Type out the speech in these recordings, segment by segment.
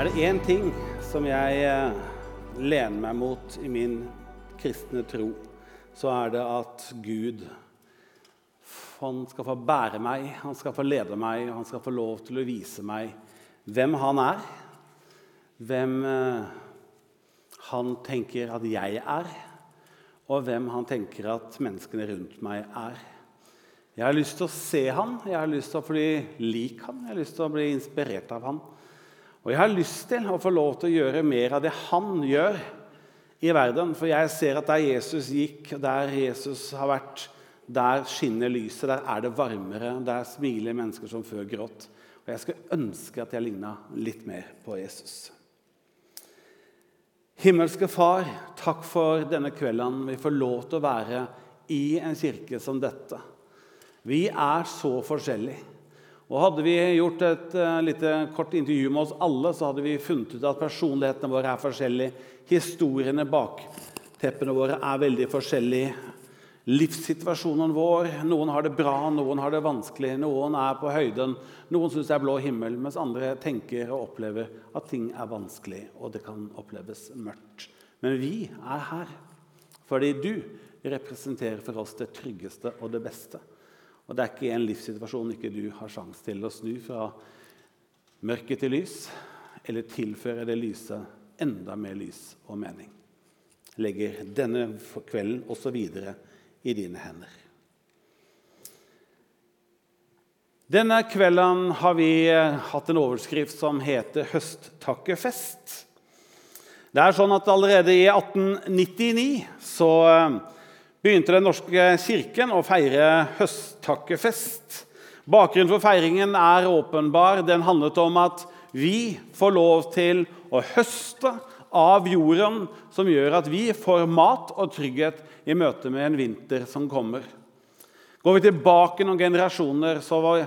Er det én ting som jeg eh, lener meg mot i min kristne tro, så er det at Gud han skal få bære meg, han skal få lede meg, og han skal få lov til å vise meg hvem han er. Hvem eh, han tenker at jeg er, og hvem han tenker at menneskene rundt meg er. Jeg har lyst til å se han, jeg har lyst til å bli lik han, jeg har lyst til å bli inspirert av han. Og jeg har lyst til å få lov til å gjøre mer av det han gjør i verden. For jeg ser at der Jesus gikk, der Jesus har vært, der skinner lyset, der er det varmere, der smiler mennesker som før grått. Og jeg skal ønske at jeg ligna litt mer på Jesus. Himmelske Far, takk for denne kvelden vi får lov til å være i en kirke som dette. Vi er så forskjellige. Og Hadde vi gjort et uh, lite kort intervju med oss alle, så hadde vi funnet ut at personlighetene våre er forskjellige. Historiene, bak teppene våre er veldig forskjellige. Livssituasjonen vår Noen har det bra, noen har det vanskelig. Noen er på høyden, noen syns det er blå himmel, mens andre tenker og opplever at ting er vanskelig, og det kan oppleves mørkt. Men vi er her fordi du representerer for oss det tryggeste og det beste. Og det er ikke en livssituasjon ikke du har sjanse til å snu fra mørke til lys, eller tilføre det lyse enda mer lys og mening. Legger denne kvelden også videre i dine hender. Denne kvelden har vi eh, hatt en overskrift som heter 'Høsttakkefest'. Det er sånn at Allerede i 1899 så eh, begynte Den norske kirken å feire høsttakkefest. Bakgrunnen for feiringen er åpenbar. Den handlet om at vi får lov til å høste av jorden, som gjør at vi får mat og trygghet i møte med en vinter som kommer. Går vi tilbake noen generasjoner, så, var,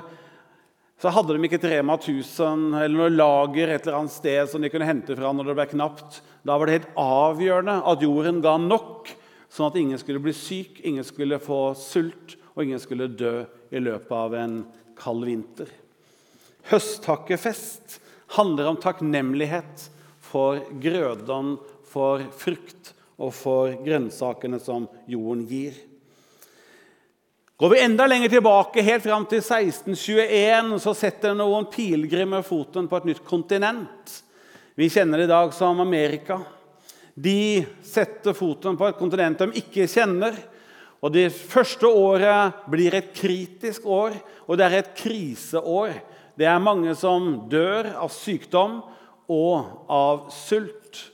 så hadde de ikke et Rema 1000 eller noe lager et eller annet sted som de kunne hente fra når det ble knapt. Da var det helt avgjørende at jorden ga nok Sånn at ingen skulle bli syk, ingen skulle få sult, og ingen skulle dø i løpet av en kald vinter. Høsttakkefest handler om takknemlighet for grøden, for frukt og for grønnsakene som jorden gir. Går vi enda lenger tilbake, helt fram til 1621, så setter noen pilegrimer foten på et nytt kontinent. Vi kjenner det i dag som Amerika. De setter foten på et kontinent de ikke kjenner. Og Det første året blir et kritisk år, og det er et kriseår. Det er mange som dør av sykdom og av sult.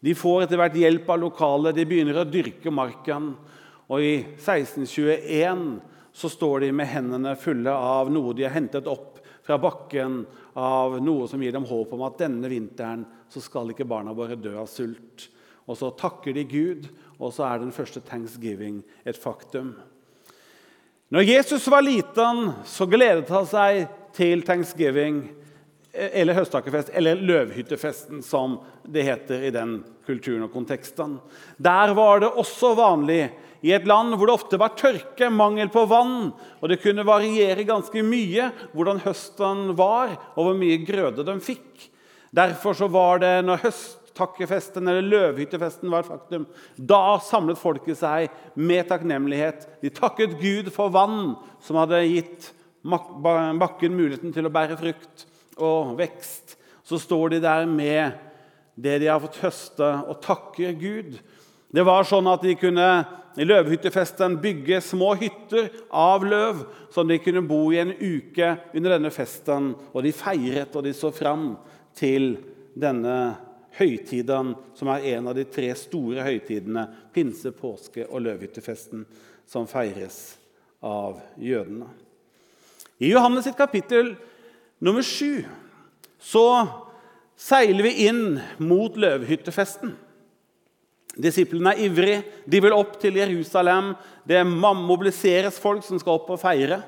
De får etter hvert hjelp av lokale, de begynner å dyrke marken. Og i 1621 så står de med hendene fulle av noe de har hentet opp fra bakken, av noe som gir dem håp om at denne vinteren så skal ikke barna våre dø av sult. Og så takker de Gud, og så er den første thanksgiving et faktum. Når Jesus var liten, så gledet han seg til thanksgiving eller høsttakerfest, eller løvhyttefesten, som det heter i den kulturen og konteksten. Der var det også vanlig, i et land hvor det ofte var tørke, mangel på vann, og det kunne variere ganske mye hvordan høsten var, og hvor mye grøde de fikk. Derfor så var det når høsttakkefesten eller løvhyttefesten var faktum, da samlet folket seg med takknemlighet. De takket Gud for vann som hadde gitt bakken muligheten til å bære frukt og vekst, så står de der med det de har fått høste, og takker Gud. Det var sånn at De kunne i løvhyttefesten bygge små hytter av løv, som de kunne bo i en uke under denne festen. Og De feiret og de så fram til denne høytiden, som er en av de tre store høytidene, pinse, påske og løvhyttefesten, som feires av jødene. I Johannes sitt kapittel nummer sju så seiler vi inn mot løvhyttefesten. Disiplene er ivrige. De vil opp til Jerusalem. Det mobiliseres folk som skal opp og feire.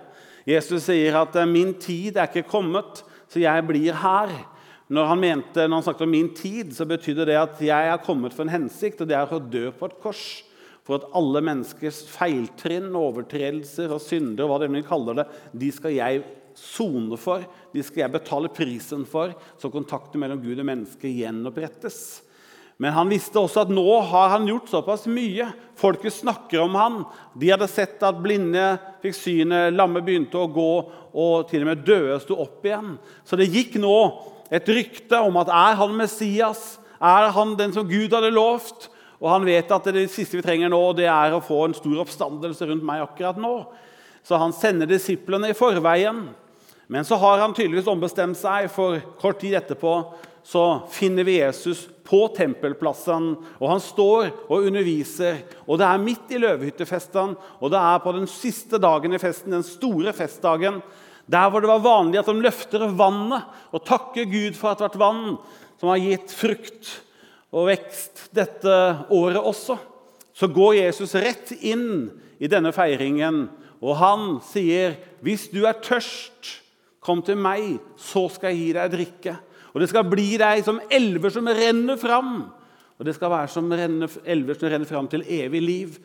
Jesus sier at 'min tid er ikke kommet, så jeg blir her'. Når han, mente, når han snakket om min tid, så betydde det at jeg er kommet for en hensikt, og det er å dø på et kors. For at alle menneskers feiltrinn, overtredelser og synder, hva de kaller det, de skal jeg sone for, de skal jeg betale prisen for, så kontakten mellom Gud og menneske gjenopprettes. Men han visste også at nå har han gjort såpass mye. Folket snakker om han. De hadde sett at blinde fikk synet, lamme begynte å gå, og til og med døde sto opp igjen. Så det gikk nå et rykte om at er han Messias? Er han den som Gud hadde lovt? Og han vet at det siste vi trenger nå, det er å få en stor oppstandelse rundt meg akkurat nå. Så han sender disiplene i forveien. Men så har han tydeligvis ombestemt seg, for kort tid etterpå så finner vi Jesus på tempelplassen, og han står og underviser. Og det er midt i løvehyttefesten, og det er på den siste dagen i festen, den store festdagen, der hvor det var vanlig at de løfter vannet og takker Gud for at det har vært vann som har gitt frukt og vekst dette året også. Så går Jesus rett inn i denne feiringen, og han sier, 'Hvis du er tørst, kom til meg, så skal jeg gi deg drikke.' Og det skal bli deg som elver som renner fram. Og det skal være som elver som renner fram til evig liv.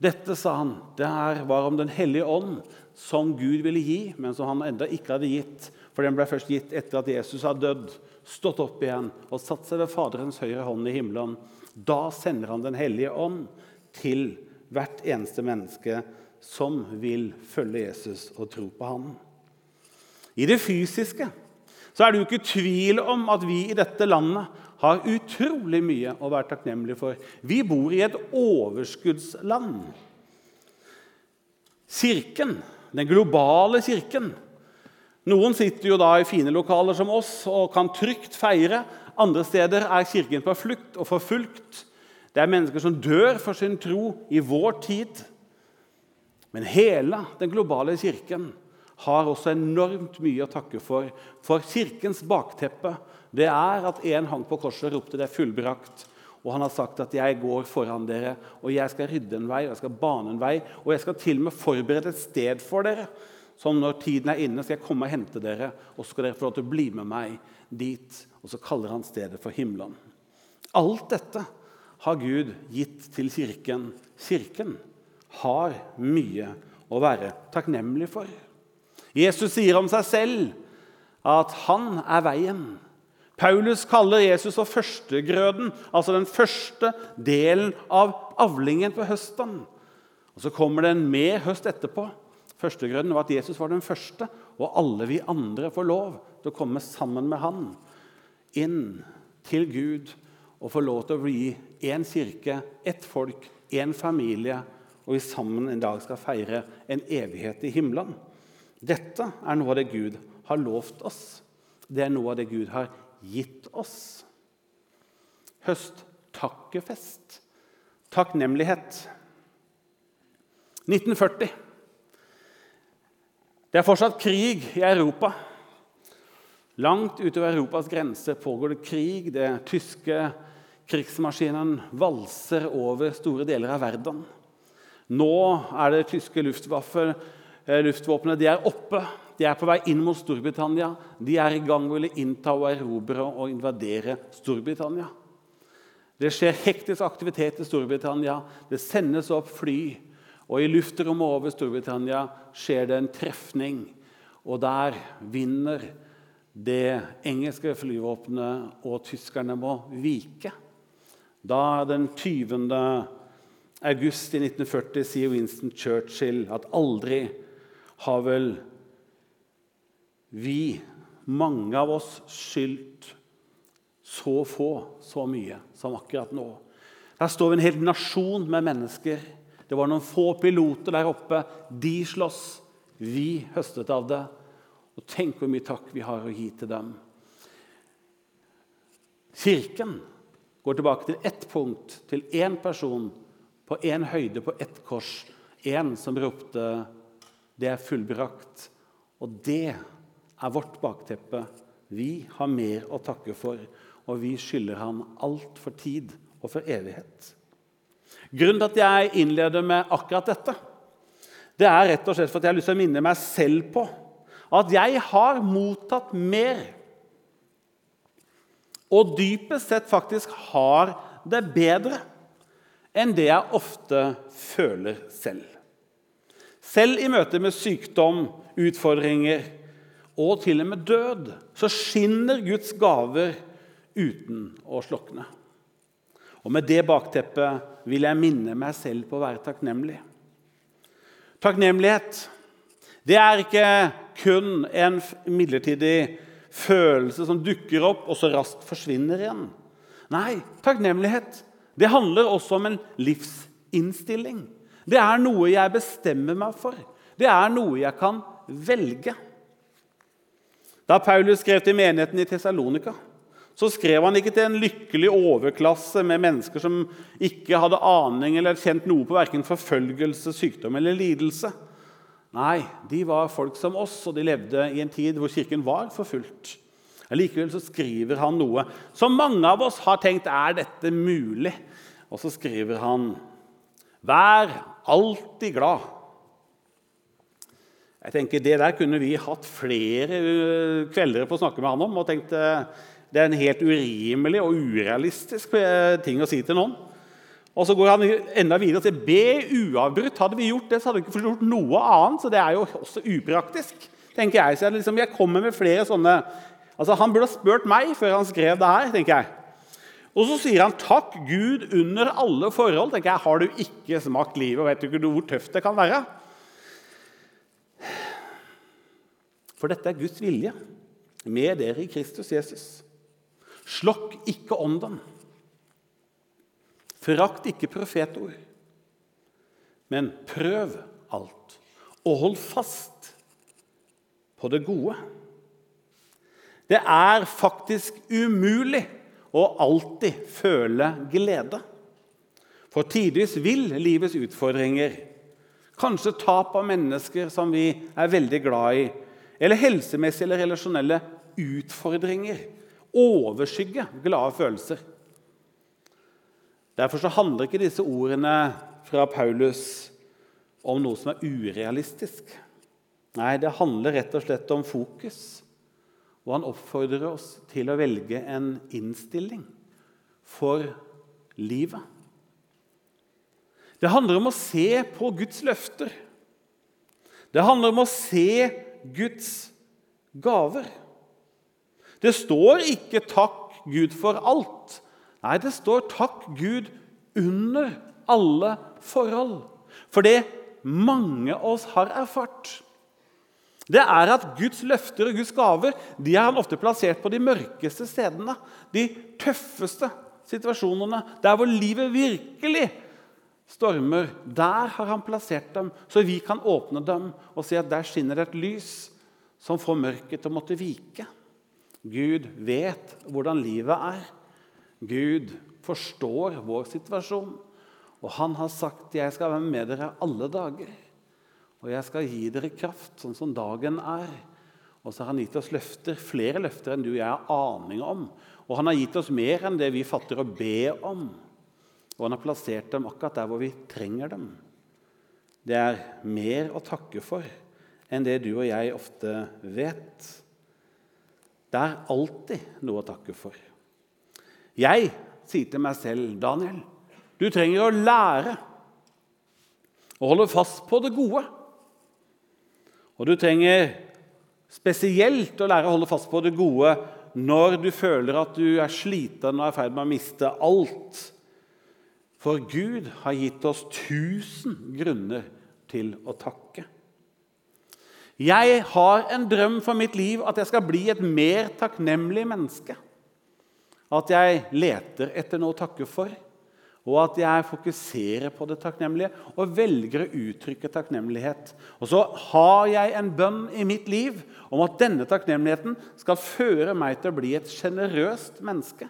Dette, sa han, det her var om Den hellige ånd, som Gud ville gi, men som han enda ikke hadde gitt. For den ble først gitt etter at Jesus har dødd, stått opp igjen og satt seg ved Faderens høyre hånd i himmelen. Da sender han Den hellige ånd til hvert eneste menneske som vil følge Jesus og tro på ham. I det fysiske så er det jo ikke tvil om at vi i dette landet har utrolig mye å være takknemlige for. Vi bor i et overskuddsland. Kirken, den globale kirken Noen sitter jo da i fine lokaler som oss og kan trygt feire. Andre steder er kirken på flukt og forfulgt. Det er mennesker som dør for sin tro i vår tid. Men hele den globale kirken har også enormt mye å takke for. For kirkens bakteppe det er at en hang på korset og ropte 'det er fullbrakt'. Og han har sagt at 'jeg går foran dere, og jeg skal rydde en vei', og 'jeg skal bane en vei', og 'jeg skal til og med forberede et sted for dere'. 'som når tiden er inne, skal jeg komme og hente dere, og så skal dere få lov til å bli med meg dit. Og så kaller han stedet for himmelen. Alt dette har Gud gitt til kirken. Kirken har mye å være takknemlig for. Jesus sier om seg selv at han er veien. Paulus kaller Jesus for førstegrøden, altså den første delen av avlingen på høsten. Og Så kommer det en mer høst etterpå. Førstegrøden var at Jesus var den første, og alle vi andre får lov til å komme sammen med han inn til Gud og få lov til å bli én kirke, ett folk, én familie, og vi sammen en dag skal feire en evighet i himmelen. Dette er noe av det Gud har lovt oss. Det er noe av det Gud har gitt oss. Høsttakkefest. Takknemlighet. 1940. Det er fortsatt krig i Europa. Langt utover Europas grense pågår det krig. Det tyske krigsmaskinen valser over store deler av verden. Nå er det tyske Eh, luftvåpenet de er oppe. De er på vei inn mot Storbritannia. De er i gang med å innta og erobre og invadere Storbritannia. Det skjer hektisk aktivitet i Storbritannia. Det sendes opp fly. Og i luftrommet over Storbritannia skjer det en trefning. Og der vinner det engelske flyvåpenet, og tyskerne må vike. Da den 20. august i 1940 sier Winston Churchill at aldri har vel vi, mange av oss, skyldt så få så mye som akkurat nå. Der står vi en hel nasjon med mennesker. Det var noen få piloter der oppe. De slåss. Vi høstet av det. Og tenk hvor mye takk vi har å gi til dem. Kirken går tilbake til ett punkt, til én person, på én høyde, på ett kors. Én som ropte det er fullbrakt. Og det er vårt bakteppe. Vi har mer å takke for, og vi skylder ham alt for tid og for evighet. Grunnen til at jeg innleder med akkurat dette, det er rett og slett for at jeg har lyst til å minne meg selv på at jeg har mottatt mer. Og dypest sett faktisk har det bedre enn det jeg ofte føler selv. Selv i møte med sykdom, utfordringer, og til og med død, så skinner Guds gaver uten å slokne. Og Med det bakteppet vil jeg minne meg selv på å være takknemlig. Takknemlighet det er ikke kun en midlertidig følelse som dukker opp og så raskt forsvinner igjen. Nei, takknemlighet det handler også om en livsinnstilling. Det er noe jeg bestemmer meg for. Det er noe jeg kan velge. Da Paulus skrev til menigheten i Tessalonika, så skrev han ikke til en lykkelig overklasse med mennesker som ikke hadde aning eller kjent noe på verken forfølgelse, sykdom eller lidelse. Nei, de var folk som oss, og de levde i en tid hvor kirken var forfulgt. Likevel så skriver han noe som mange av oss har tenkt er dette mulig. Og så skriver han Vær alltid glad. Jeg tenker Det der kunne vi hatt flere øh, kvelder på å snakke med han om. og tenkte, Det er en helt urimelig og urealistisk øh, ting å si til noen. Og så går han enda videre og sier be uavbrutt. Hadde vi gjort det, så hadde vi ikke gjort noe annet. Så det er jo også upraktisk. tenker Jeg Så jeg, liksom, jeg kommer med flere sånne Altså, Han burde ha spurt meg før han skrev det her. tenker jeg. Og så sier han 'takk Gud under alle forhold'. tenker jeg, Har du ikke smakt livet og vet du ikke hvor tøft det kan være? For dette er Guds vilje med dere i Kristus Jesus. Slokk ikke ånden. Forakt ikke profetord. Men prøv alt, og hold fast på det gode. Det er faktisk umulig å alltid føle glede. For tidvis vil livets utfordringer, kanskje tap av mennesker som vi er veldig glad i, eller helsemessige eller relasjonelle utfordringer, overskygge glade følelser. Derfor så handler ikke disse ordene fra Paulus om noe som er urealistisk. Nei, det handler rett og slett om fokus og han oppfordrer oss til å velge en innstilling for livet. Det handler om å se på Guds løfter. Det handler om å se Guds gaver. Det står ikke 'takk Gud for alt'. Nei, det står 'takk Gud under alle forhold'. For det mange av oss har erfart det er at Guds løfter og Guds gaver de er han ofte plassert på de mørkeste stedene. De tøffeste situasjonene. Der hvor livet virkelig stormer. Der har han plassert dem, så vi kan åpne dem og se at der skinner det et lys som får mørket til å måtte vike. Gud vet hvordan livet er. Gud forstår vår situasjon. Og han har sagt 'Jeg skal være med dere alle dager'. Og jeg skal gi dere kraft, sånn som dagen er. Og så har han gitt oss løfter, flere løfter enn du og jeg har aning om. Og han har gitt oss mer enn det vi fatter å be om. Og han har plassert dem akkurat der hvor vi trenger dem. Det er mer å takke for enn det du og jeg ofte vet. Det er alltid noe å takke for. Jeg sier til meg selv, Daniel, du trenger å lære å holde fast på det gode. Og du trenger spesielt å lære å holde fast på det gode når du føler at du er sliten og er i ferd med å miste alt. For Gud har gitt oss tusen grunner til å takke. Jeg har en drøm for mitt liv at jeg skal bli et mer takknemlig menneske. At jeg leter etter noe å takke for og at jeg fokuserer på det takknemlige og velger å uttrykke takknemlighet. Og så har jeg en bønn i mitt liv om at denne takknemligheten skal føre meg til å bli et sjenerøst menneske.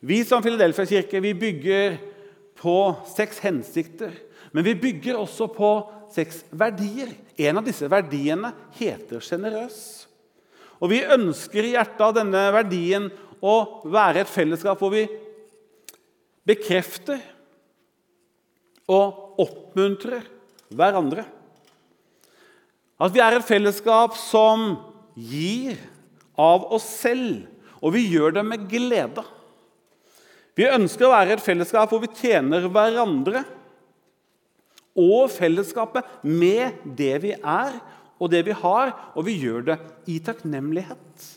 Vi som Filadelfia-kirke vi bygger på seks hensikter, men vi bygger også på seks verdier. En av disse verdiene heter sjenerøs. Og vi ønsker i hjertet av denne verdien å være et fellesskap hvor vi bekrefter og oppmuntrer hverandre. At vi er et fellesskap som gir av oss selv, og vi gjør det med glede. Vi ønsker å være et fellesskap hvor vi tjener hverandre og fellesskapet med det vi er, og det vi har, og vi gjør det i takknemlighet.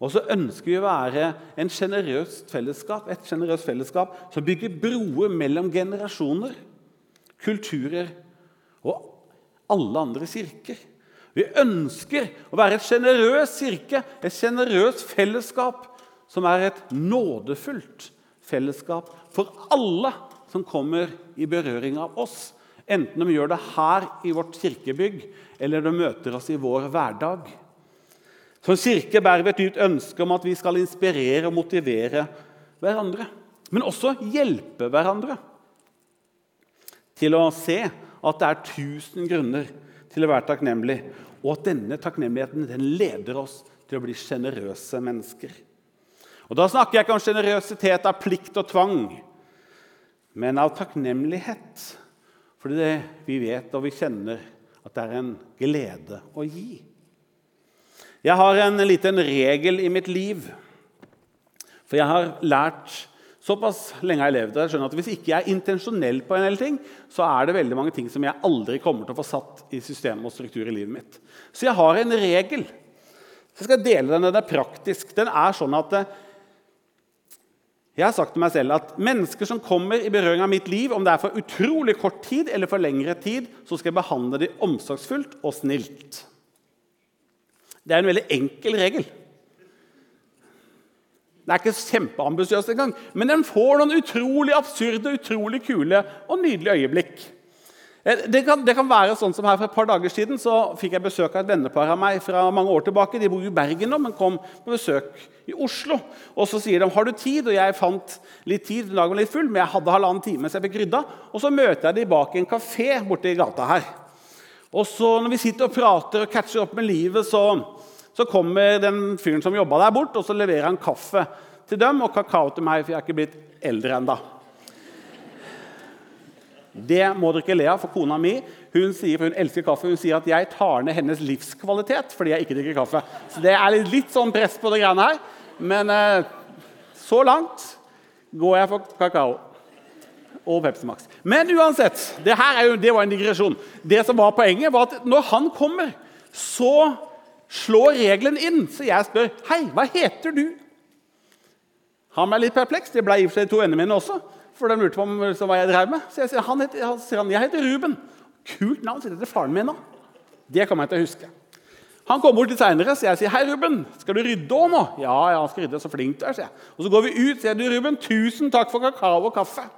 Og så ønsker vi å være en generøst fellesskap, et generøst fellesskap som bygger broer mellom generasjoner, kulturer og alle andre kirker. Vi ønsker å være et sjenerøst kirke, et sjenerøst fellesskap som er et nådefullt fellesskap for alle som kommer i berøring av oss. Enten de gjør det her i vårt kirkebygg, eller de møter oss i vår hverdag. Som kirke bærer vi et dypt ønske om at vi skal inspirere og motivere hverandre. Men også hjelpe hverandre til å se at det er tusen grunner til å være takknemlig, og at denne takknemligheten den leder oss til å bli sjenerøse mennesker. Og Da snakker jeg ikke om sjenerøsitet av plikt og tvang, men av takknemlighet. Fordi det, vi vet og vi kjenner at det er en glede å gi. Jeg har en liten regel i mitt liv. For jeg har lært såpass lenge jeg har levd, jeg skjønner at hvis ikke jeg er intensjonell på en del ting, så er det veldig mange ting som jeg aldri kommer til å få satt i system og struktur i livet mitt. Så jeg har en regel. Så jeg skal dele den. Den er praktisk. Den er sånn at eh, jeg har sagt til meg selv at mennesker som kommer i berøring av mitt liv, om det er for utrolig kort tid eller for lengre tid, så skal jeg behandle dem omsorgsfullt og snilt. Det er en veldig enkel regel. Det er ikke kjempeambisiøst engang, men den får noen utrolig absurde, utrolig kule og nydelige øyeblikk. Eh, det kan, det kan, være sånn som her For et par dager siden så fikk jeg besøk av et vennepar av meg fra mange år tilbake. De bor i Bergen nå, men kom på besøk i Oslo. Og Så sier de har du tid, og jeg fant litt tid. Dagen var litt full, men jeg hadde halvannen time, så jeg fikk rydda. Og Så møter jeg de bak i en kafé borte i gata her. Og så Når vi sitter og prater og catcher opp med livet, så, så kommer den fyren som jobba der, bort og så leverer han kaffe til dem og kakao til meg, for jeg er ikke blitt eldre ennå. Det må dere ikke le av, for kona mi hun sier, for hun elsker kaffe, hun sier at jeg tar ned hennes livskvalitet fordi jeg ikke drikker kaffe. Så det er litt, litt sånn press på det greiene her. Men eh, så langt går jeg for kakao og Pepsi Max. Men uansett, det, jo, det var en digresjon. Det som var Poenget var at når han kommer, så slår regelen inn. Så jeg spør hei, hva heter du? Han ble litt perpleks. Det ble i og for seg to vennene mine også for de lurte på om, hva jeg drev med. Så jeg sier, han heter, han jeg heter Ruben. Kult navn. sier det til faren min nå. Det kommer jeg til å huske. Han kommer bort litt seinere, så jeg sier, 'Hei, Ruben, skal du rydde òg nå?' 'Ja, ja, han skal rydde. Så flink du er', sier jeg. Og Så går vi ut, sier du, 'Ruben, tusen takk for kakao og kaffe'.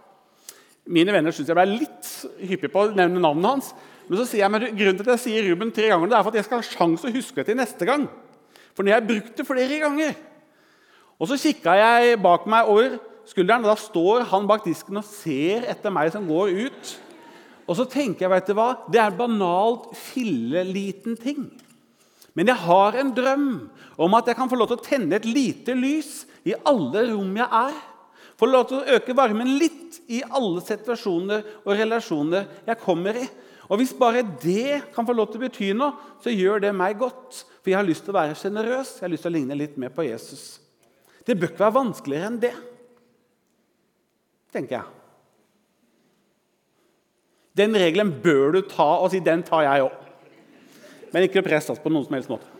Mine venner syns jeg ble litt hyppig på å nevne navnet hans. Men så sier jeg, men grunnen til at jeg sier Ruben tre ganger, det er for at jeg skal ha sjanse å huske det til neste gang. For jeg har brukt det flere ganger Og så kikka jeg bak meg over skulderen. og Da står han bak disken og ser etter meg som går ut. Og så tenker jeg, vet du hva, Det er en banalt filleliten ting. Men jeg har en drøm om at jeg kan få lov til å tenne et lite lys i alle rom jeg er. Få lov til å øke varmen litt i alle situasjoner og relasjoner jeg kommer i. Og Hvis bare det kan få lov til å bety noe, så gjør det meg godt. For jeg har lyst til å være sjenerøs. Jeg har lyst til å ligne litt mer på Jesus. Det bør ikke være vanskeligere enn det tenker jeg. Den regelen bør du ta og si den tar jeg òg. Men ikke press oss på noen som helst måte.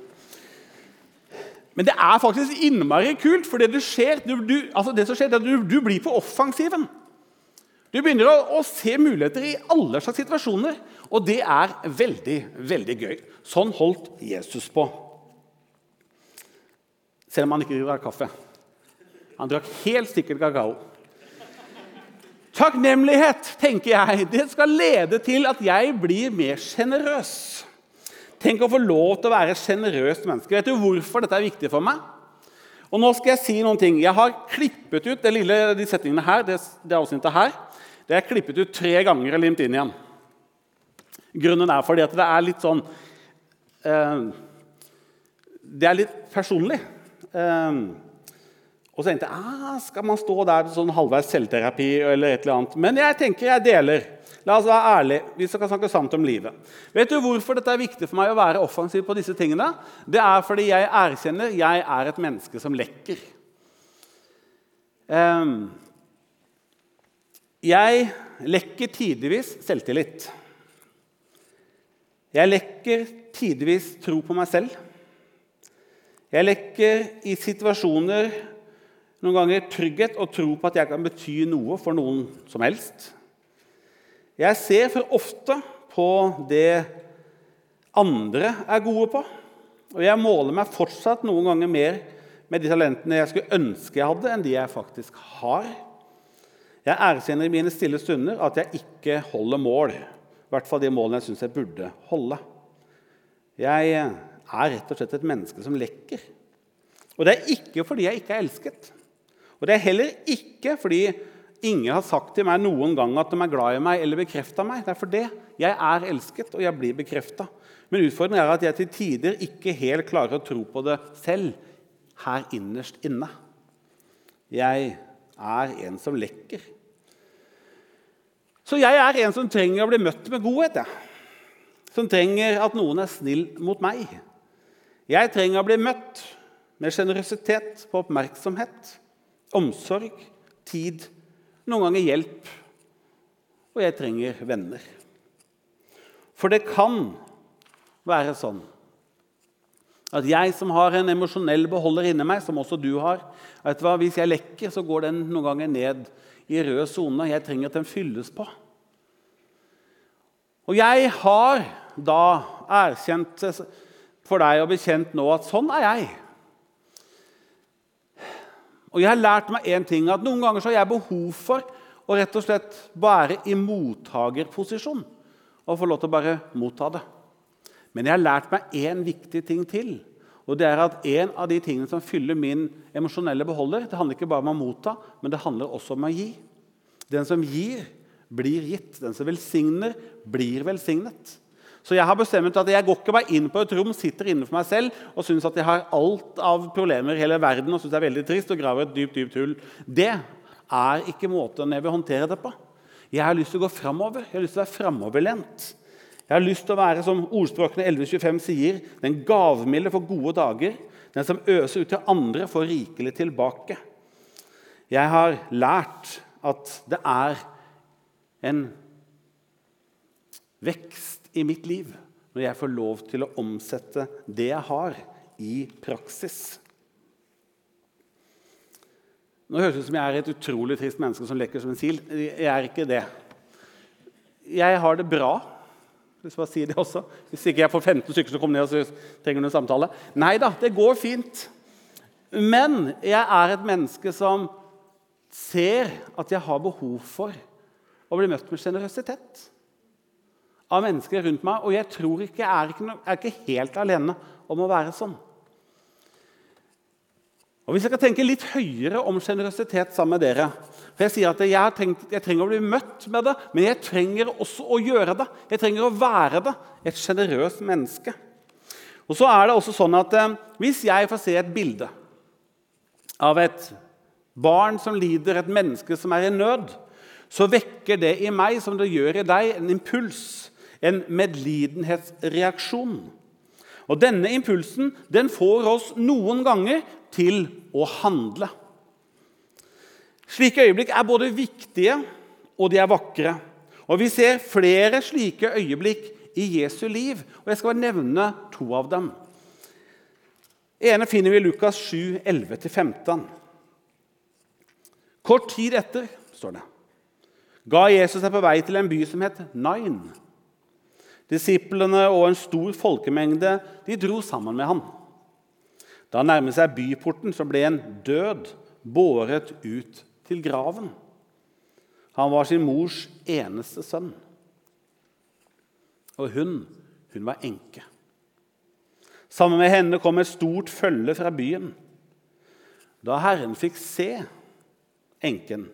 Men det er faktisk innmari kult, for det, du skjer, du, du, altså det som skjer, er at du, du, blir på offensiven. Du begynner å, å, se muligheter i alle slags situasjoner, og det er veldig, veldig gøy. Sånn holdt Jesus på. Selv om han ikke drakk kaffe. Han drakk helt sikkert kakao. Takknemlighet tenker jeg, det skal lede til at jeg blir mer sjenerøs. Tenk å få lov til å være sjenerøst menneske. Vet du hvorfor dette er viktig for meg? Og nå skal Jeg si noen ting. Jeg har klippet ut det lille, de setningene her, det, det avsnittet her. Det er klippet ut tre ganger og limt inn igjen. Grunnen er fordi at det er litt sånn eh, Det er litt personlig. Eh, og så tenkte jeg ah, skal man stå der sånn halvveis selvterapi eller et eller annet. Men jeg tenker jeg deler. La oss være ærlige. Vi skal snakke sant om livet. Vet du hvorfor dette er viktig for meg å være offensiv på disse tingene? Det er fordi jeg erkjenner jeg er et menneske som lekker. Um, jeg lekker tidvis selvtillit. Jeg lekker tidvis tro på meg selv. Jeg lekker i situasjoner noen ganger trygghet og tro på at jeg kan bety noe for noen som helst. Jeg ser for ofte på det andre er gode på, og jeg måler meg fortsatt noen ganger mer med de talentene jeg skulle ønske jeg hadde, enn de jeg faktisk har. Jeg erkjenner i mine stille stunder at jeg ikke holder mål. I hvert fall de målene jeg syns jeg burde holde. Jeg er rett og slett et menneske som lekker. Og det er ikke fordi jeg ikke er elsket. Og det er heller ikke fordi ingen har sagt til meg noen gang at de er glad i meg eller bekrefta meg. Det er for det. Jeg er elsket, og jeg blir bekrefta. Men utfordringen er at jeg til tider ikke helt klarer å tro på det selv her innerst inne. Jeg er en som lekker. Så jeg er en som trenger å bli møtt med godhet. Jeg. Som trenger at noen er snill mot meg. Jeg trenger å bli møtt med sjenerøsitet, på oppmerksomhet, omsorg, tid, noen ganger hjelp. Og jeg trenger venner. For det kan være sånn at jeg som har en emosjonell beholder inni meg, som også du har vet du hva, Hvis jeg lekker, så går den noen ganger ned i rød sone. Jeg trenger at den fylles på. Og jeg har da erkjent for deg og bekjent nå at sånn er jeg. Og jeg har lært meg én ting, at noen ganger så har jeg behov for å rett og slett være i mottagerposisjon og få lov til å bare motta det. Men jeg har lært meg én viktig ting til. Og det er at En av de tingene som fyller min emosjonelle beholder, det handler ikke bare om å motta, men det handler også om å gi. Den som gir, blir gitt. Den som velsigner, blir velsignet. Så jeg har bestemt at jeg går ikke bare inn på et rom, sitter inne for meg selv og syns at jeg har alt av problemer i hele verden og synes det er veldig trist og graver et dypt dypt hull. Det er ikke måten jeg vil håndtere det på. Jeg har lyst til å gå framover. Jeg har lyst til å være framoverlent. Jeg har lyst til å være, som ordspråkene 1125 sier, den gavmilde for gode dager. Den som øser ut til andre, får rikelig tilbake. Jeg har lært at det er en vekst i mitt liv når jeg får lov til å omsette det jeg har, i praksis. Nå høres det ut som jeg er et utrolig trist menneske som lekker som en sil. Jeg er ikke det. Jeg har det bra. Hvis jeg si det også. Hvis ikke jeg får 15 stykker som kommer ned og trenger noen samtale. Nei da, det går fint. Men jeg er et menneske som ser at jeg har behov for å bli møtt med sjenerøsitet av mennesker rundt meg. Og jeg tror ikke, jeg er ikke, er ikke helt alene om å være sånn. Og Hvis jeg kan tenke litt høyere om sjenerøsitet sammen med dere for Jeg sier at jeg, tenkt, jeg, trenger å bli møtt med det, men jeg trenger også å gjøre det. Jeg trenger å være det, et sjenerøst menneske. Og så er det også sånn at eh, Hvis jeg får se et bilde av et barn som lider, et menneske som er i nød, så vekker det i meg, som det gjør i deg, en impuls, en medlidenhetsreaksjon. Og Denne impulsen den får oss noen ganger til å handle. Slike øyeblikk er både viktige og de er vakre. Og Vi ser flere slike øyeblikk i Jesu liv, og jeg skal bare nevne to av dem. ene finner vi i Lukas 7, 11-15. Kort tid etter står det, ga Jesus seg på vei til en by som het Nain. Disiplene og en stor folkemengde de dro sammen med ham. Da han nærmet seg byporten, så ble en død båret ut til graven. Han var sin mors eneste sønn. Og hun, hun var enke. Sammen med henne kom et stort følge fra byen. Da Herren fikk se enken,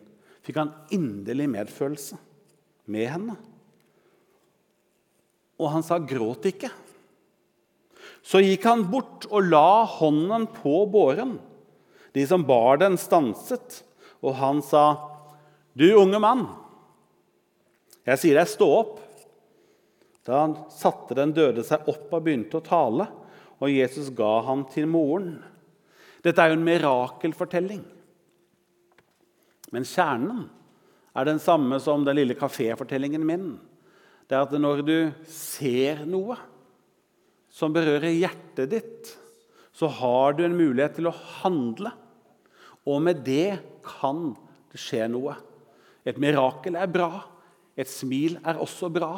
fikk han inderlig medfølelse med henne. Og han sa, 'Gråt ikke'. Så gikk han bort og la hånden på båren. De som bar den, stanset, og han sa, 'Du unge mann, jeg sier deg, stå opp.' Da satte den døde seg opp og begynte å tale, og Jesus ga ham til moren. Dette er jo en mirakelfortelling. Men kjernen er den samme som den lille kaféfortellingen min. Det er at når du ser noe som berører hjertet ditt, så har du en mulighet til å handle. Og med det kan det skje noe. Et mirakel er bra. Et smil er også bra.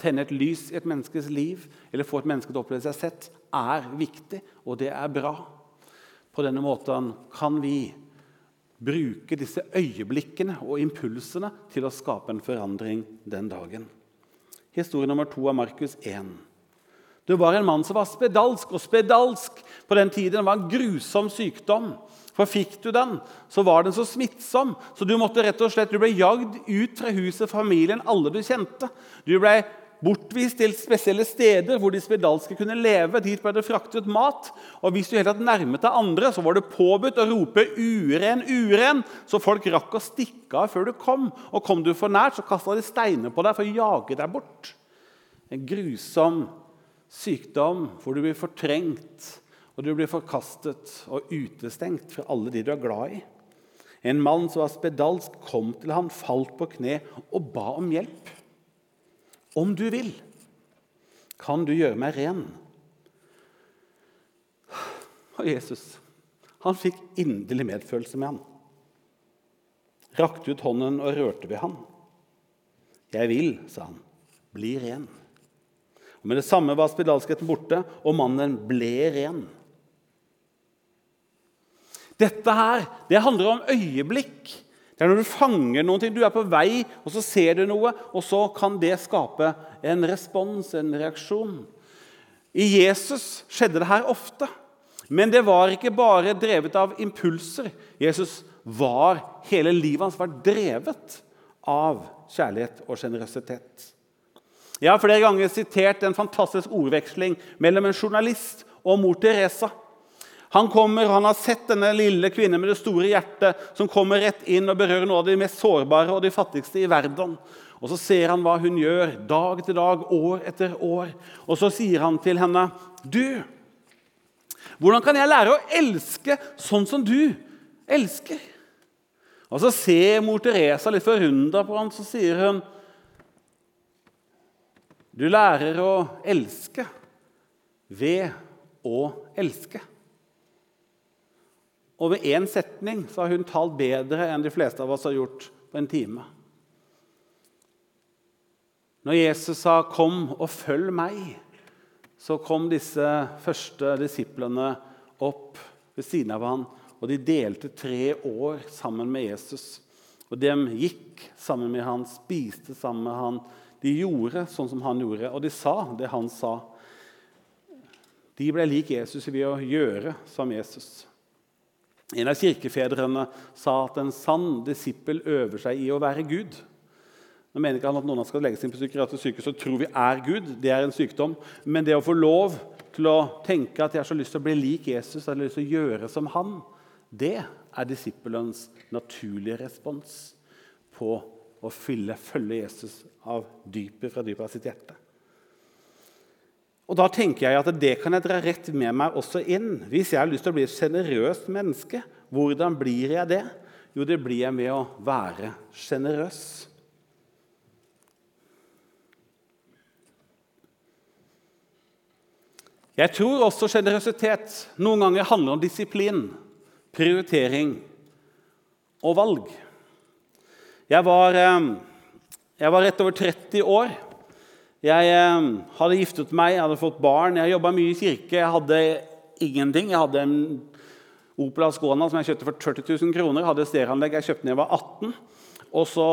Tenne et lys i et menneskes liv eller få et menneske til å oppleve seg sett er viktig, og det er bra. På denne måten kan vi bruke disse øyeblikkene og impulsene til å skape en forandring den dagen. Historie nummer to av Markus 1. Det var en mann som var spedalsk, og spedalsk på den tiden var en grusom sykdom. For fikk du den, så var den så smittsom, så du måtte rett og slett, du ble jagd ut fra huset, familien, alle du kjente. Du ble bortvist til spesielle steder hvor de spedalske kunne leve. Dit ble det fraktet mat. Og hvis du helt tatt nærmet deg andre, så var det påbudt å rope 'uren, uren', så folk rakk å stikke av før du kom. Og kom du for nært, så kasta de steiner på deg for å jage deg bort. En grusom sykdom hvor du blir fortrengt og du blir forkastet og utestengt fra alle de du er glad i. En mann som var spedalsk, kom til han, falt på kne og ba om hjelp. Om du vil, kan du gjøre meg ren. Og Jesus han fikk inderlig medfølelse med han. Rakte ut hånden og rørte ved han. 'Jeg vil', sa han, 'bli ren'. Og Med det samme var spedalskheten borte, og mannen ble ren. Dette her, det handler om øyeblikk. Det er når du fanger noe, du er på vei, og så ser du noe, og så kan det skape en respons, en reaksjon. I Jesus skjedde det her ofte. Men det var ikke bare drevet av impulser. Jesus var, Hele livet hans var drevet av kjærlighet og sjenerøsitet. Jeg har flere ganger sitert en fantastisk ordveksling mellom en journalist og mor Teresa. Han kommer, han har sett denne lille kvinnen med det store hjertet som kommer rett inn og berører noe av de mest sårbare og de fattigste i verden. Og Så ser han hva hun gjør dag etter dag, år etter år. Og så sier han til henne, 'Du, hvordan kan jeg lære å elske sånn som du elsker?' Og Så ser mor Teresa litt forundra på ham, så sier hun, 'Du lærer å elske ved å elske.' Og ved én setning så har hun talt bedre enn de fleste av oss har gjort på en time. Når Jesus sa 'Kom og følg meg', så kom disse første disiplene opp ved siden av ham, og de delte tre år sammen med Jesus. Og De gikk sammen med han, spiste sammen med han. De gjorde sånn som han gjorde, og de sa det han sa. De ble lik Jesus ved å gjøre som Jesus. En av kirkefedrene sa at en sann disippel øver seg i å være Gud. Nå mener ikke han at noen skal legges inn på psykiatrisk sykehus og tro vi er Gud. Det er en sykdom. Men det å få lov til å tenke at jeg har så lyst til å bli lik Jesus, jeg har lyst til å gjøre som han, det er disippelens naturlige respons på å fylle, følge Jesus av dypet fra dypet av sitt hjerte. Og Da tenker jeg at det kan jeg dra rett med meg også inn. Hvis jeg har lyst til å bli et sjenerøst menneske, hvordan blir jeg det? Jo, det blir jeg med å være sjenerøs. Jeg tror også sjenerøsitet noen ganger handler om disiplin, prioritering og valg. Jeg var, eh, jeg var rett over 30 år jeg eh, hadde giftet meg, jeg hadde fått barn, jeg jobba mye i kirke. Jeg hadde ingenting. Jeg hadde en Opel Ascona som jeg kjøpte for 40 000 kroner. Jeg hadde stereoanlegg jeg kjøpte da jeg var 18. Og så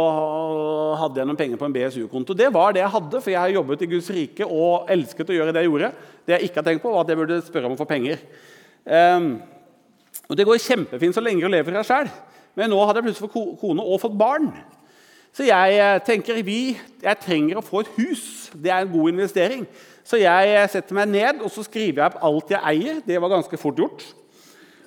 hadde jeg noen penger på en BSU-konto. Det var det jeg hadde, for jeg har jobbet i Guds rike og elsket å gjøre det jeg gjorde. Det jeg ikke har tenkt på, var at jeg burde spørre om å få penger. Um, og Det går kjempefint så lenge du lever her sjøl, men nå hadde jeg plutselig fått kone og fått barn. Så jeg eh, tenker vi, jeg trenger å få et hus. Det er en god investering. Så jeg eh, setter meg ned og så skriver jeg opp alt jeg eier. Det var ganske fort gjort.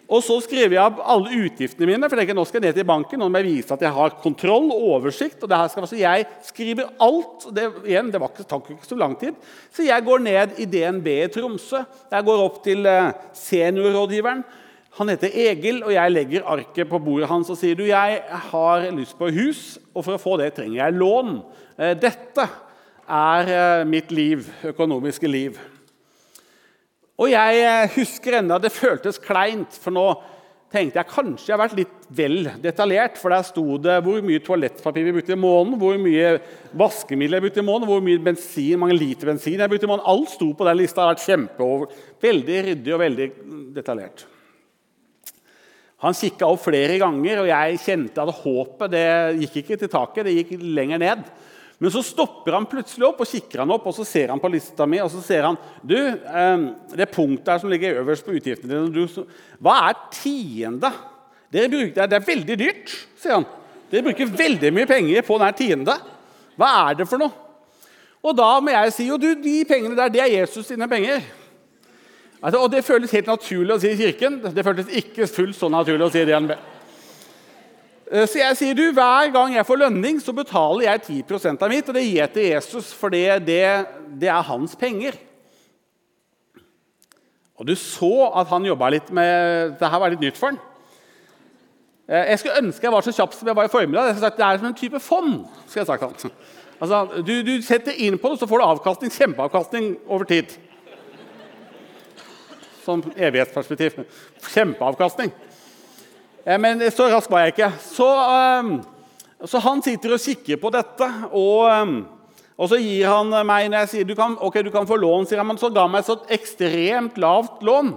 Og så skriver jeg opp alle utgiftene mine. for jeg tenker, nå skal jeg ned til banken, nå må jeg vise at jeg har kontroll og oversikt. og det her skal, altså Jeg skriver alt. Det, igjen, det var ikke, tok ikke så lang tid. Så jeg går ned i DNB i Tromsø. Jeg går opp til eh, seniorrådgiveren. Han heter Egil, og jeg legger arket på bordet hans og sier du, jeg har lyst på hus, og for å få det trenger jeg lån. Eh, dette er eh, mitt liv, økonomiske liv. Og jeg eh, husker ennå det føltes kleint, for nå tenkte jeg kanskje jeg har vært litt vel detaljert. For der sto det hvor mye toalettpapir vi brukte i måneden, hvor mye vaskemiddel jeg brukte i måneden, hvor mye bensin, mange liter bensin jeg brukte i måneden. Alt sto på den lista. Det har vært kjempeover, veldig ryddig og veldig detaljert. Han kikka opp flere ganger, og jeg kjente at håpet det gikk ikke til taket. det gikk lenger ned. Men så stopper han plutselig opp og kikker han opp, og så ser han på lista mi og så ser han, du, ehm, det punktet her som ligger øverst på utgiftene dine Hva er tiende? Bruker, det er veldig dyrt, sier han. Dere bruker veldig mye penger på denne tiende. Hva er det for noe? Og da må jeg si jo, du, de pengene der, det er Jesus sine penger. Altså, og det føles helt naturlig å si i kirken. Det føltes ikke fullt så naturlig å si i DNB. Eh, så jeg sier du, hver gang jeg får lønning, så betaler jeg 10% av mitt, og det gir jeg til Jesus, for det, det, det, er hans penger. Og du så at han jobba litt med Dette var litt nytt for han. Eh, jeg skulle ønske jeg var så kjapp som jeg var i formiddag. Sagt, Det er som en type fond. skal jeg sagt Altså, du, du setter inn på det, så får du avkastning, kjempeavkastning over tid. Sånn evighetsperspektiv. Kjempeavkastning. Eh, men så rask var jeg ikke. Så, ehm, så, han sitter og kikker på dette. Og, ehm, og så gir han meg når jeg sier du kan, ok, du kan få lån, sier han, men så ga han meg så ekstremt lavt lån.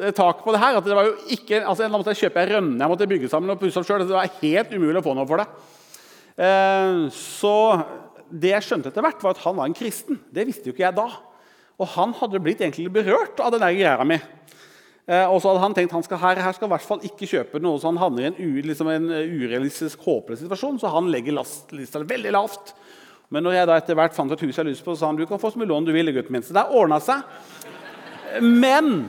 Eh, tak på det her, at det var jo ikke, altså Da måtte jeg kjøpe ei rønne jeg måtte bygge sammen og pusse opp sjøl. Det var helt umulig å få noe for det. Eh, så det jeg skjønte etter hvert, var at han var en kristen. Det visste jo ikke jeg da. Og han hadde blitt egentlig berørt av den greia mi. Eh, og så hadde han tenkt han skal her, her skal i hvert fall ikke kjøpe noe, så han havner i en, liksom en eh, urealistisk, håpløs situasjon. Så han legger lista veldig lavt. Men når jeg da etter hvert fant et hus jeg har lyst på, så sa han du kan få så mye lån du vil. gutten min. Så det ordna seg. Men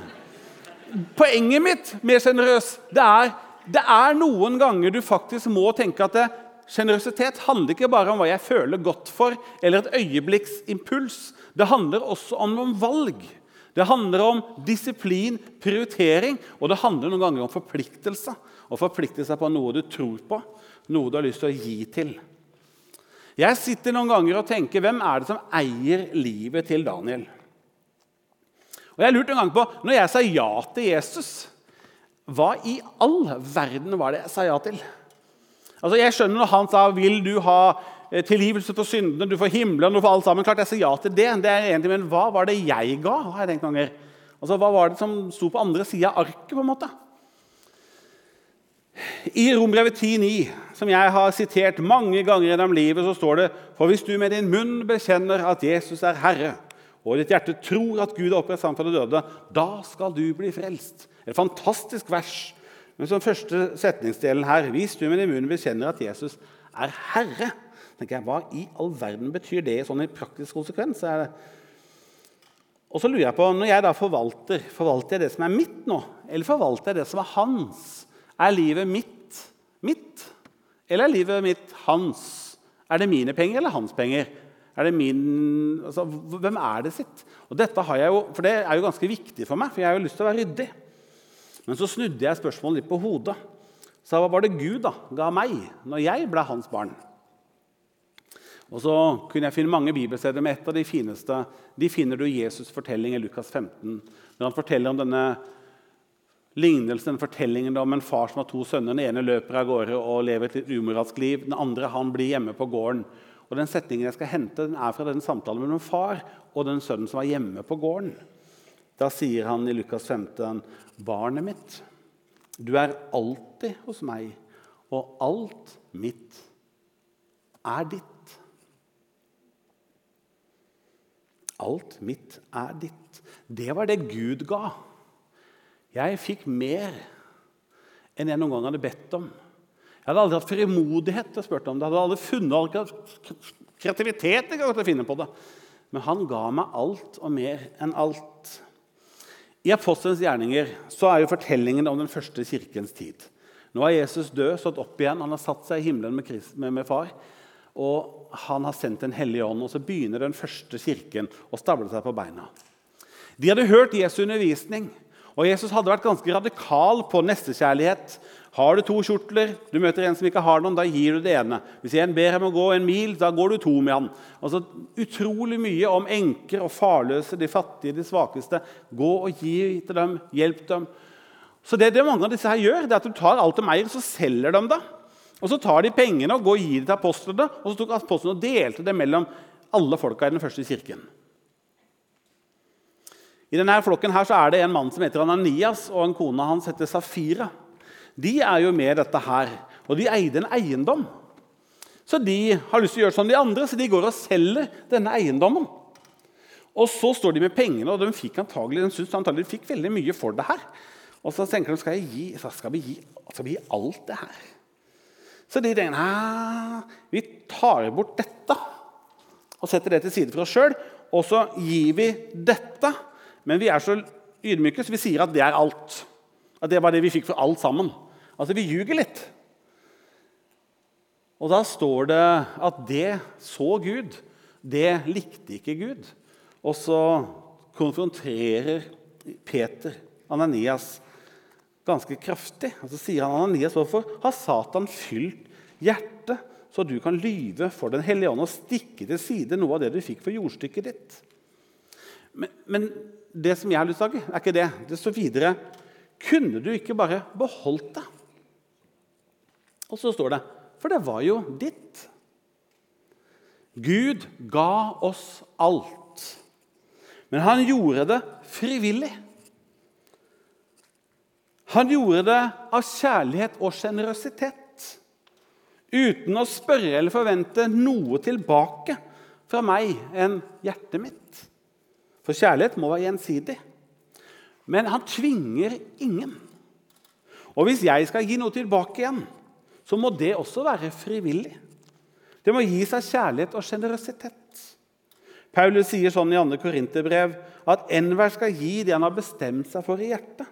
poenget mitt mer sjenerøs det er det er noen ganger du faktisk må tenke at sjenerøsitet handler ikke bare om hva jeg føler godt for, eller et øyeblikks impuls. Det handler også om valg. Det handler om disiplin, prioritering, og det handler noen ganger om forpliktelse. Å forplikte seg på noe du tror på, noe du har lyst til å gi til. Jeg sitter noen ganger og tenker hvem er det som eier livet til Daniel? Og jeg lurte lurt en gang på, Når jeg sa ja til Jesus, hva i all verden var det jeg sa ja til? Altså, Jeg skjønner når han sa 'Vil du ha tilgivelse for syndene, du får himmelen, du får alt sammen. Klart jeg sier ja til det. det er en Men hva var det jeg ga? har jeg tenkt ganger. Altså, Hva var det som sto på andre sida av arket? på en måte? I Rombrevet 10,9, som jeg har sitert mange ganger gjennom livet, så står det For hvis du med din munn bekjenner at Jesus er Herre, og ditt hjerte tror at Gud er oppreist fra de døde, da skal du bli frelst. Et fantastisk vers. Men som første setningsdelen her Hvis du med din munn bekjenner at Jesus er Herre, tenker jeg, Hva i all verden betyr det sånn i praktisk konsekvens? Og så lurer jeg på, Når jeg da forvalter, forvalter jeg det som er mitt nå, eller forvalter jeg det som er hans? Er livet mitt mitt, eller er livet mitt hans? Er det mine penger eller hans penger? Er det min, altså, hvem er det sitt? Og dette har jeg jo, for Det er jo ganske viktig for meg, for jeg har jo lyst til å være ryddig. Men så snudde jeg spørsmålet litt på hodet. Så hva var det Gud da ga meg når jeg ble hans barn? Og så kunne jeg finne mange bibelsteder, men et av de fineste de finner du i Jesus' fortelling i Lukas 15. Når han forteller om denne lignelsen, denne fortellingen om en far som har to sønner. Den ene løper av gårde og lever et litt umoralsk liv. Den andre han blir hjemme på gården. Og den setningen jeg skal hente, den er fra den samtalen mellom far og den sønnen som var hjemme på gården. Da sier han i Lukas 15.: Barnet mitt, du er alltid hos meg, og alt mitt er ditt. Alt mitt er ditt. Det var det Gud ga. Jeg fikk mer enn jeg noen gang hadde bedt om. Jeg hadde aldri hatt frimodighet til å spørre om det. Jeg hadde aldri funnet kreativitet til å finne på det. Men han ga meg alt og mer enn alt. I Apostelens gjerninger så er jo fortellingen om den første kirkens tid. Nå er Jesus død, stått opp igjen, han har satt seg i himmelen med, med far og han har sendt Den hellige ånd. Og så begynner den første kirken å stable seg på beina. De hadde hørt Jesu undervisning, og Jesus hadde vært ganske radikal på nestekjærlighet. Har du to kjortler, du møter en som ikke har noen, da gir du det ene. Hvis en ber ham å gå en mil, da går du to med han. Altså, Utrolig mye om enker og farløse, de fattige, de svakeste. Gå og gi til dem, hjelp dem. Så det, det mange av disse her gjør, det er at du tar alt de eier, så selger de det. Og Så tar de pengene og går og gir det til apostlene, og så tok apostlene og delte det mellom alle folka i den første kirken. I denne flokken her så er det en mann som heter Ananias, og en kone hans heter Safira. De er jo med dette her, og de eide en eiendom. Så de har lyst til å gjøre som de andre, så de går og selger denne eiendommen. Og så står de med pengene, og de fikk antagelig, de synes antagelig de fikk veldig mye for det her. Og så tenker de skal, gi, skal, vi gi, skal vi gi alt det her. Så de tenker vi tar bort dette og setter det til side for oss sjøl. Og så gir vi dette, men vi er så ydmyke så vi sier at det er alt. At det var det vi fikk for alt sammen. Altså, vi ljuger litt. Og da står det at det så Gud. Det likte ikke Gud. Og så konfronterer Peter Ananias ganske kraftig. Og så sier han Ananias, hvorfor har Satan fylt hjertet så du kan lyve for Den hellige ånd og stikke til side noe av det du fikk for jordstykket ditt? Men, men det som jeg har lyst til å si, er ikke det. Det står videre Kunne du ikke bare beholdt det? Og så står det For det var jo ditt. Gud ga oss alt. Men han gjorde det frivillig. Han gjorde det av kjærlighet og sjenerøsitet. Uten å spørre eller forvente noe tilbake fra meg enn hjertet mitt. For kjærlighet må være gjensidig. Men han tvinger ingen. Og hvis jeg skal gi noe tilbake igjen, så må det også være frivillig. Det må gis av kjærlighet og sjenerøsitet. Paulus sier sånn i 2. Korinterbrev at enhver skal gi det han har bestemt seg for i hjertet.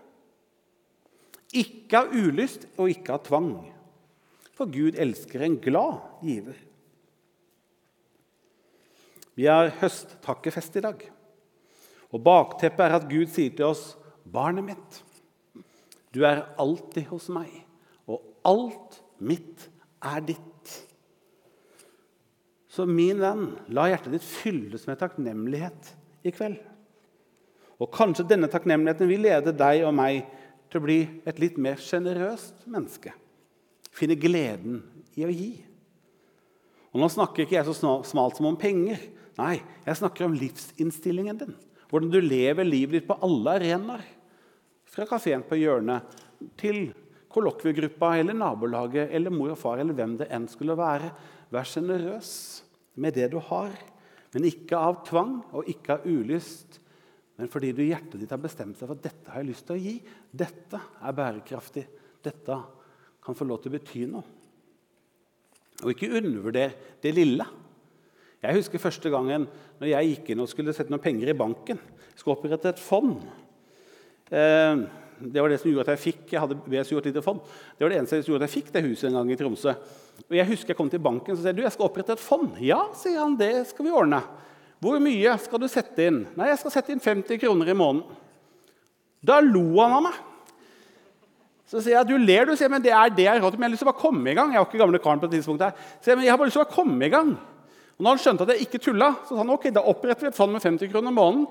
Ikke av ulyst og ikke av tvang. For Gud elsker en glad giver. Vi har høsttakkefest i dag. Og Bakteppet er at Gud sier til oss, 'Barnet mitt, du er alltid hos meg, og alt mitt er ditt. Så min venn, la hjertet ditt fylles med takknemlighet i kveld. Og kanskje denne takknemligheten vil lede deg og meg til å bli et litt mer sjenerøst menneske. Finne gleden i å gi. Og Nå snakker ikke jeg så smalt som om penger. Nei, jeg snakker om livsinnstillingen din. Hvordan du lever livet ditt på alle arenaer. Fra kafeen på hjørnet til kollokviegruppa eller nabolaget eller mor og far eller hvem det enn skulle være. Vær sjenerøs med det du har, men ikke av tvang og ikke av ulyst. Men fordi du i hjertet ditt har bestemt seg for at dette har jeg lyst til å gi. Dette er bærekraftig. Dette kan få lov til å bety noe. Og ikke undervurder det lille. Jeg husker første gangen når jeg gikk inn og skulle sette noen penger i banken. Jeg skulle opprette et fond. Eh, det var det som gjorde at jeg fikk jeg hadde BSU et lite fond. Det var det eneste som gjorde at jeg fikk det huset en gang i Tromsø. Og jeg husker jeg kom til banken og sa du, jeg skal opprette et fond. Ja, sier han, det skal vi ordne. Hvor mye skal du sette inn? Nei, jeg skal sette inn 50 kroner i måneden. Da lo han av meg. Så sier jeg du ler, du. sier, men det er det jeg har råd til. Men jeg har lyst til å bare komme i gang. Jeg var ikke gamle karen på det tidspunktet her. Så jeg, men jeg har bare lyst til å komme i gang. Og når han skjønte at jeg ikke tulla, så sa han ok, da oppretter vi et fond med 50 kroner i måneden.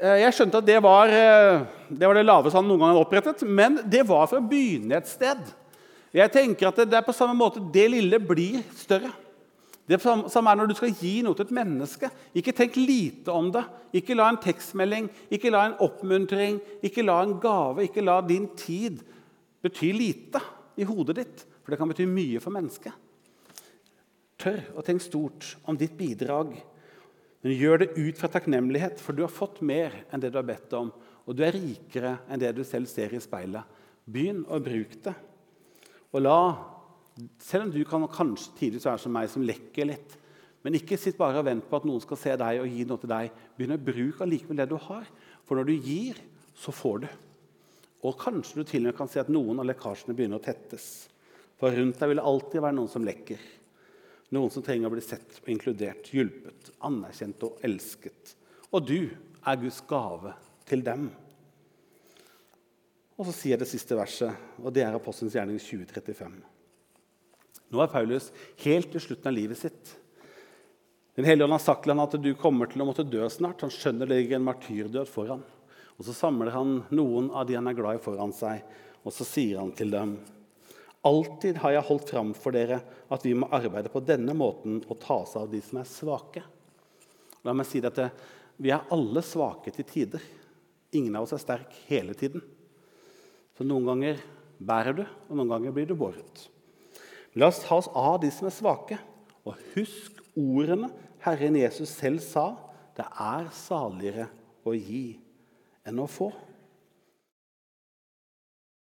Eh, jeg skjønte at det var, eh, det var det laveste han noen gang hadde opprettet, men det var for å begynne et sted. Jeg tenker at Det er på samme måte det lille blir større. Det samme er når du skal gi noe til et menneske. Ikke tenk lite om det. Ikke la en tekstmelding, ikke la en oppmuntring, ikke la en gave, ikke la din tid bety lite i hodet ditt. For det kan bety mye for mennesket. Tør å tenke stort om ditt bidrag men gjør det ut fra takknemlighet, for du har fått mer enn det du har bedt om. Og du er rikere enn det du selv ser i speilet. Begynn å bruke det. Og la, Selv om du kan kanskje tidligere være som meg, som lekker litt, men ikke sitt bare og vent på at noen skal se deg og gi noe til deg. Begynn å bruke allikevel det du har. For når du gir, så får du. Og kanskje du til og med kan se at noen av lekkasjene begynner å tettes. For rundt deg vil det alltid være noen som lekker. Noen som trenger å bli sett inkludert, hjulpet, anerkjent og elsket. Og du er Guds gave til dem. Og så sier det siste verset, og det er Apostelens gjerning 2035. Nå er Paulus helt til slutten av livet sitt. Den hellige ånd har sagt til ham at du kommer til å måtte dø snart. Han skjønner det ligger en martyrdød foran. Og Så samler han noen av de han er glad i, foran seg, og så sier han til dem Alltid har jeg holdt fram for dere at vi må arbeide på denne måten og ta oss av de som er svake. La meg si dette. Vi er alle svake til tider. Ingen av oss er sterk hele tiden. Så noen ganger bærer du, og noen ganger blir du båret. La oss ta oss av de som er svake, og husk ordene Herren Jesus selv sa. Det er saligere å gi enn å få.